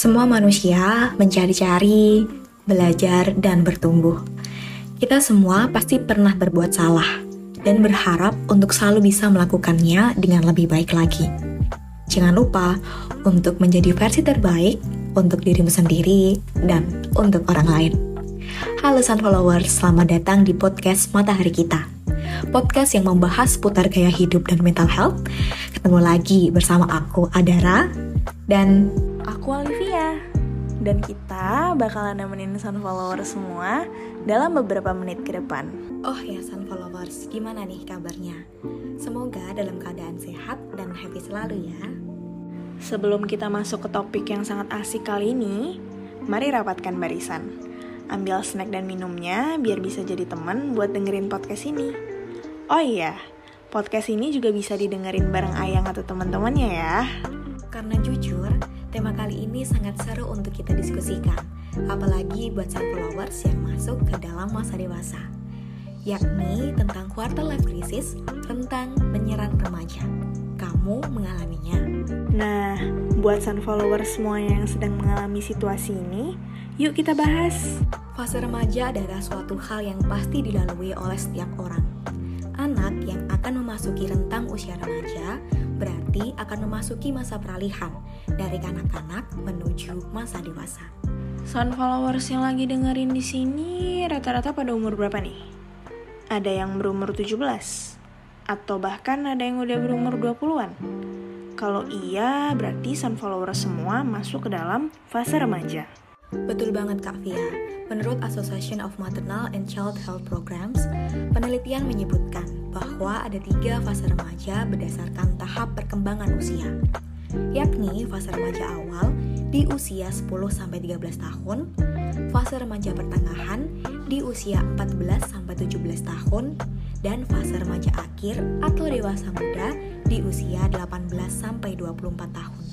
Semua manusia mencari-cari, belajar, dan bertumbuh. Kita semua pasti pernah berbuat salah dan berharap untuk selalu bisa melakukannya dengan lebih baik lagi. Jangan lupa untuk menjadi versi terbaik untuk dirimu sendiri dan untuk orang lain. Halo Sun Followers, selamat datang di podcast Matahari Kita. Podcast yang membahas seputar gaya hidup dan mental health. Ketemu lagi bersama aku Adara dan Aku Olivia. Dan kita bakalan nemenin Sun Followers semua dalam beberapa menit ke depan. Oh ya Sun Followers, gimana nih kabarnya? Semoga dalam keadaan sehat dan happy selalu ya. Sebelum kita masuk ke topik yang sangat asik kali ini Mari rapatkan barisan. Ambil snack dan minumnya biar bisa jadi teman buat dengerin podcast ini. Oh iya, podcast ini juga bisa didengerin bareng Ayang atau teman-temannya ya. Karena jujur, tema kali ini sangat seru untuk kita diskusikan, apalagi buat sun followers yang masuk ke dalam masa dewasa, yakni tentang quarter life crisis tentang menyerang remaja. Kamu mengalaminya? Nah, buat sun followers semua yang sedang mengalami situasi ini, yuk kita bahas. Fase remaja adalah suatu hal yang pasti dilalui oleh setiap orang. Anak yang akan memasuki rentang usia remaja berarti akan memasuki masa peralihan dari kanak-kanak menuju masa dewasa. Sun followers yang lagi dengerin di sini rata-rata pada umur berapa nih? Ada yang berumur 17 atau bahkan ada yang udah berumur 20-an. Kalau iya, berarti sun followers semua masuk ke dalam fase remaja. Betul banget Kak Via. Menurut Association of Maternal and Child Health Programs, penelitian menyebutkan bahwa ada tiga fase remaja berdasarkan tahap perkembangan usia, yakni fase remaja awal di usia 10-13 tahun, fase remaja pertengahan di usia 14-17 tahun, dan fase remaja akhir atau dewasa muda di usia 18-24 tahun.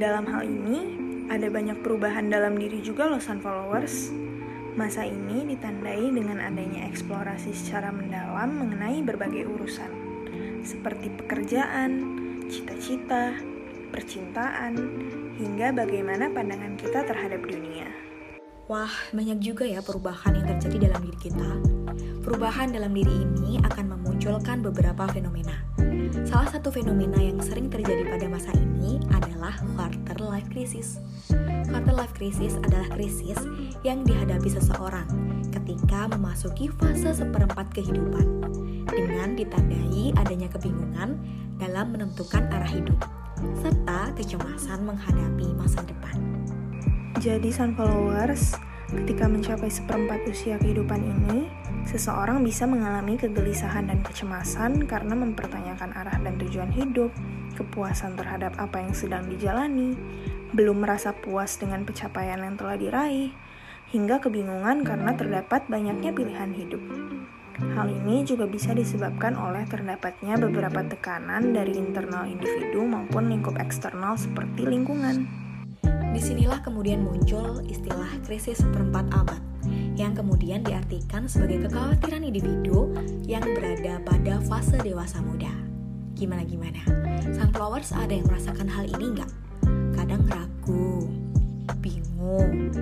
Dalam hal ini, ada banyak perubahan dalam diri juga loh Sun Followers. Masa ini ditandai dengan adanya eksplorasi secara mendalam mengenai berbagai urusan, seperti pekerjaan, cita-cita, percintaan, hingga bagaimana pandangan kita terhadap dunia. Wah, banyak juga ya perubahan yang terjadi dalam diri kita. Perubahan dalam diri ini akan memunculkan beberapa fenomena. Salah satu fenomena yang sering terjadi pada masa ini adalah quarter life crisis. Quarter life crisis adalah krisis yang dihadapi seseorang ketika memasuki fase seperempat kehidupan dengan ditandai adanya kebingungan dalam menentukan arah hidup serta kecemasan menghadapi masa depan. Jadi sun followers, ketika mencapai seperempat usia kehidupan ini, seseorang bisa mengalami kegelisahan dan kecemasan karena mempertanyakan arah dan tujuan hidup, kepuasan terhadap apa yang sedang dijalani, belum merasa puas dengan pencapaian yang telah diraih, hingga kebingungan karena terdapat banyaknya pilihan hidup. Hal ini juga bisa disebabkan oleh terdapatnya beberapa tekanan dari internal individu maupun lingkup eksternal seperti lingkungan. Di sinilah kemudian muncul istilah krisis seperempat abad, yang kemudian diartikan sebagai kekhawatiran individu yang berada pada fase dewasa muda. Gimana-gimana? Sunflowers ada yang merasakan hal ini nggak? kadang ragu, bingung,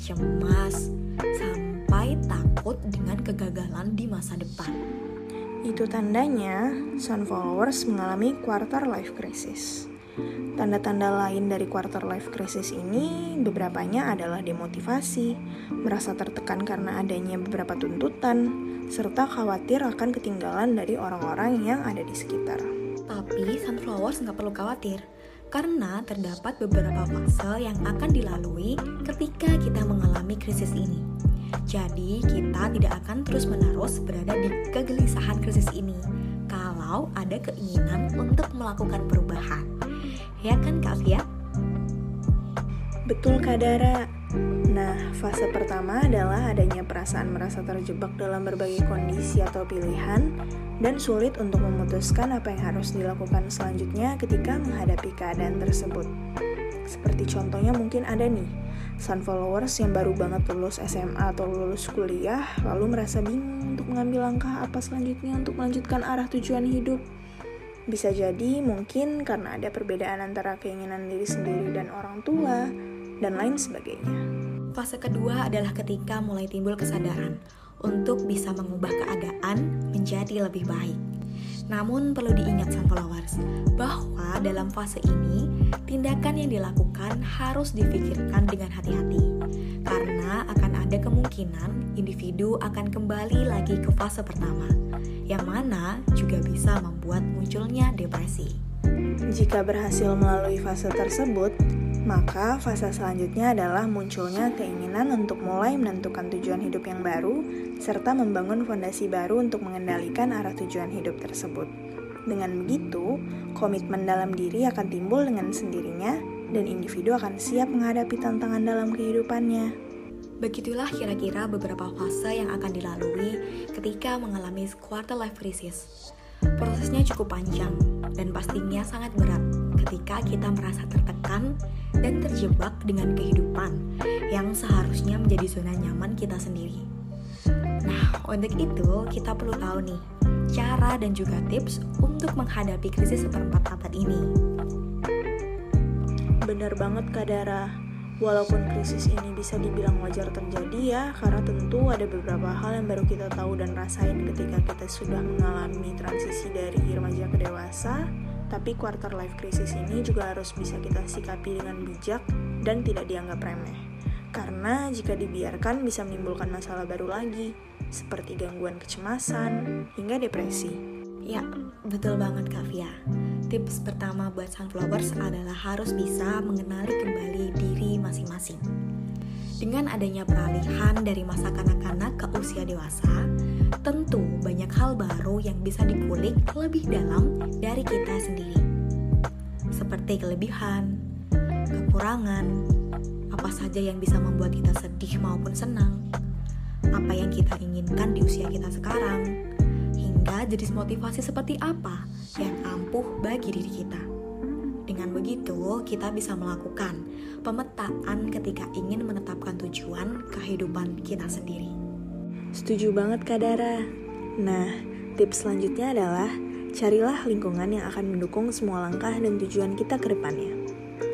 cemas, sampai takut dengan kegagalan di masa depan. Itu tandanya Sun Followers mengalami quarter life crisis. Tanda-tanda lain dari quarter life crisis ini beberapanya adalah demotivasi, merasa tertekan karena adanya beberapa tuntutan, serta khawatir akan ketinggalan dari orang-orang yang ada di sekitar. Tapi Sunflowers nggak perlu khawatir, karena terdapat beberapa fase yang akan dilalui ketika kita mengalami krisis ini. Jadi, kita tidak akan terus-menerus berada di kegelisahan krisis ini kalau ada keinginan untuk melakukan perubahan. Ya kan, Kak Fia? Betul, Kak Dara. Nah, fase pertama adalah adanya perasaan merasa terjebak dalam berbagai kondisi atau pilihan dan sulit untuk memutuskan apa yang harus dilakukan selanjutnya ketika menghadapi keadaan tersebut. Seperti contohnya mungkin ada nih, sun followers yang baru banget lulus SMA atau lulus kuliah lalu merasa bingung untuk mengambil langkah apa selanjutnya untuk melanjutkan arah tujuan hidup. Bisa jadi mungkin karena ada perbedaan antara keinginan diri sendiri dan orang tua, dan lain sebagainya. Fase kedua adalah ketika mulai timbul kesadaran untuk bisa mengubah keadaan menjadi lebih baik. Namun perlu diingat sang followers bahwa dalam fase ini tindakan yang dilakukan harus difikirkan dengan hati-hati karena akan ada kemungkinan individu akan kembali lagi ke fase pertama yang mana juga bisa membuat munculnya depresi. Jika berhasil melalui fase tersebut, maka fase selanjutnya adalah munculnya keinginan untuk mulai menentukan tujuan hidup yang baru serta membangun fondasi baru untuk mengendalikan arah tujuan hidup tersebut. Dengan begitu, komitmen dalam diri akan timbul dengan sendirinya dan individu akan siap menghadapi tantangan dalam kehidupannya. Begitulah kira-kira beberapa fase yang akan dilalui ketika mengalami quarter life crisis. Prosesnya cukup panjang dan pastinya sangat berat ketika kita merasa tertekan dan terjebak dengan kehidupan yang seharusnya menjadi zona nyaman kita sendiri. Nah, untuk itu kita perlu tahu nih cara dan juga tips untuk menghadapi krisis seperempat abad ini. Bener banget Kak Dara Walaupun krisis ini bisa dibilang wajar terjadi ya, karena tentu ada beberapa hal yang baru kita tahu dan rasain ketika kita sudah mengalami transisi dari remaja ke dewasa, tapi quarter life crisis ini juga harus bisa kita sikapi dengan bijak dan tidak dianggap remeh. Karena jika dibiarkan bisa menimbulkan masalah baru lagi, seperti gangguan kecemasan hingga depresi. Ya, betul banget Kak Fia tips pertama buat sunflowers adalah harus bisa mengenali kembali diri masing-masing. Dengan adanya peralihan dari masa kanak-kanak ke usia dewasa, tentu banyak hal baru yang bisa dikulik lebih dalam dari kita sendiri. Seperti kelebihan, kekurangan, apa saja yang bisa membuat kita sedih maupun senang, apa yang kita inginkan di usia kita sekarang, hingga jenis motivasi seperti apa yang ampuh bagi diri kita. Dengan begitu, kita bisa melakukan pemetaan ketika ingin menetapkan tujuan kehidupan kita sendiri. Setuju banget Kak Dara. Nah, tips selanjutnya adalah carilah lingkungan yang akan mendukung semua langkah dan tujuan kita ke depannya.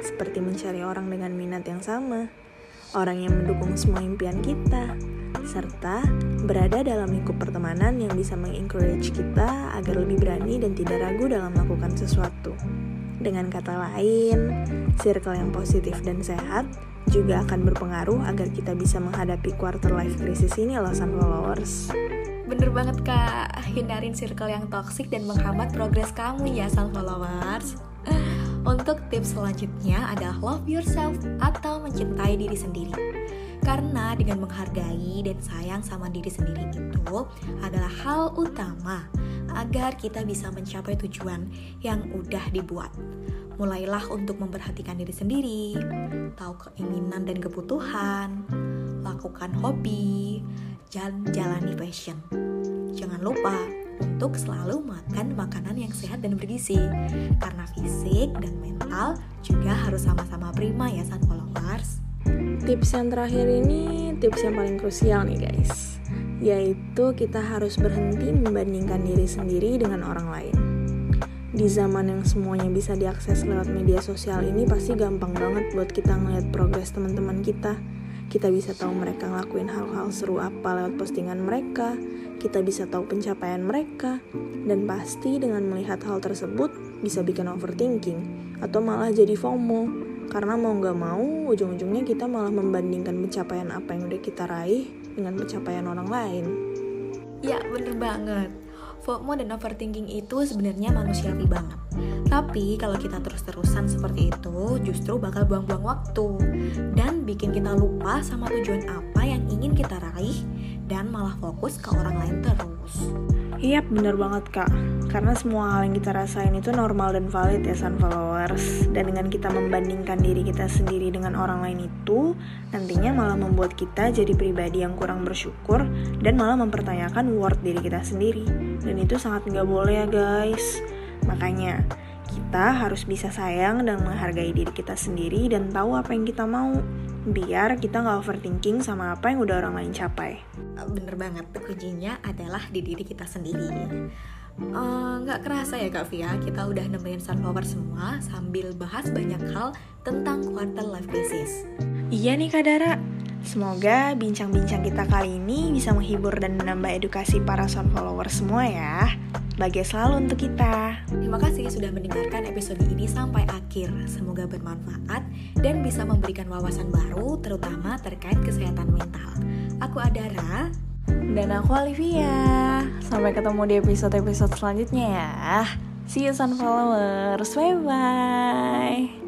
Seperti mencari orang dengan minat yang sama, orang yang mendukung semua impian kita, serta berada dalam lingkup pertemanan yang bisa mengencourage kita agar lebih berani dan tidak ragu dalam melakukan sesuatu. Dengan kata lain, circle yang positif dan sehat juga akan berpengaruh agar kita bisa menghadapi quarter life crisis ini loh followers. Bener banget kak, hindarin circle yang toxic dan menghambat progres kamu ya followers. Untuk tips selanjutnya adalah love yourself atau mencintai diri sendiri. Karena dengan menghargai dan sayang sama diri sendiri itu adalah hal utama agar kita bisa mencapai tujuan yang udah dibuat. Mulailah untuk memperhatikan diri sendiri, tahu keinginan dan kebutuhan, lakukan hobi, dan jalani passion. Jangan lupa untuk selalu makan makanan yang sehat dan bergizi karena fisik dan mental juga harus sama-sama prima ya saat followers tips yang terakhir ini tips yang paling krusial nih guys. Yaitu kita harus berhenti membandingkan diri sendiri dengan orang lain. Di zaman yang semuanya bisa diakses lewat media sosial ini pasti gampang banget buat kita ngeliat progres teman-teman kita. Kita bisa tahu mereka ngelakuin hal-hal seru apa lewat postingan mereka, kita bisa tahu pencapaian mereka, dan pasti dengan melihat hal tersebut bisa bikin overthinking atau malah jadi FOMO. Karena mau nggak mau, ujung-ujungnya kita malah membandingkan pencapaian apa yang udah kita raih dengan pencapaian orang lain. Ya, bener banget. FOMO dan overthinking itu sebenarnya manusiawi banget. Tapi kalau kita terus-terusan seperti itu, justru bakal buang-buang waktu dan bikin kita lupa sama tujuan apa yang ingin kita raih dan malah fokus ke orang lain terus. Iya bener banget kak. Karena semua hal yang kita rasain itu normal dan valid ya Sun Followers. Dan dengan kita membandingkan diri kita sendiri dengan orang lain itu Nantinya malah membuat kita jadi pribadi yang kurang bersyukur Dan malah mempertanyakan worth diri kita sendiri. Dan itu sangat nggak boleh ya guys. Makanya kita harus bisa sayang dan menghargai diri kita sendiri Dan tahu apa yang kita mau biar kita nggak overthinking sama apa yang udah orang lain capai. Bener banget, kuncinya adalah di diri kita sendiri. Eh, nggak uh, kerasa ya Kak Via, kita udah nemenin Sunflower semua sambil bahas banyak hal tentang quarter life crisis. Iya nih Kak Dara, semoga bincang-bincang kita kali ini bisa menghibur dan menambah edukasi para Sunflower semua ya. Bahagia selalu untuk kita. Terima kasih sudah mendengarkan episode ini sampai akhir. Semoga bermanfaat dan bisa memberikan wawasan baru terutama terkait kesehatan mental. Aku Adara. Dan aku Olivia. Sampai ketemu di episode-episode selanjutnya ya. See you sunflowers. Bye-bye.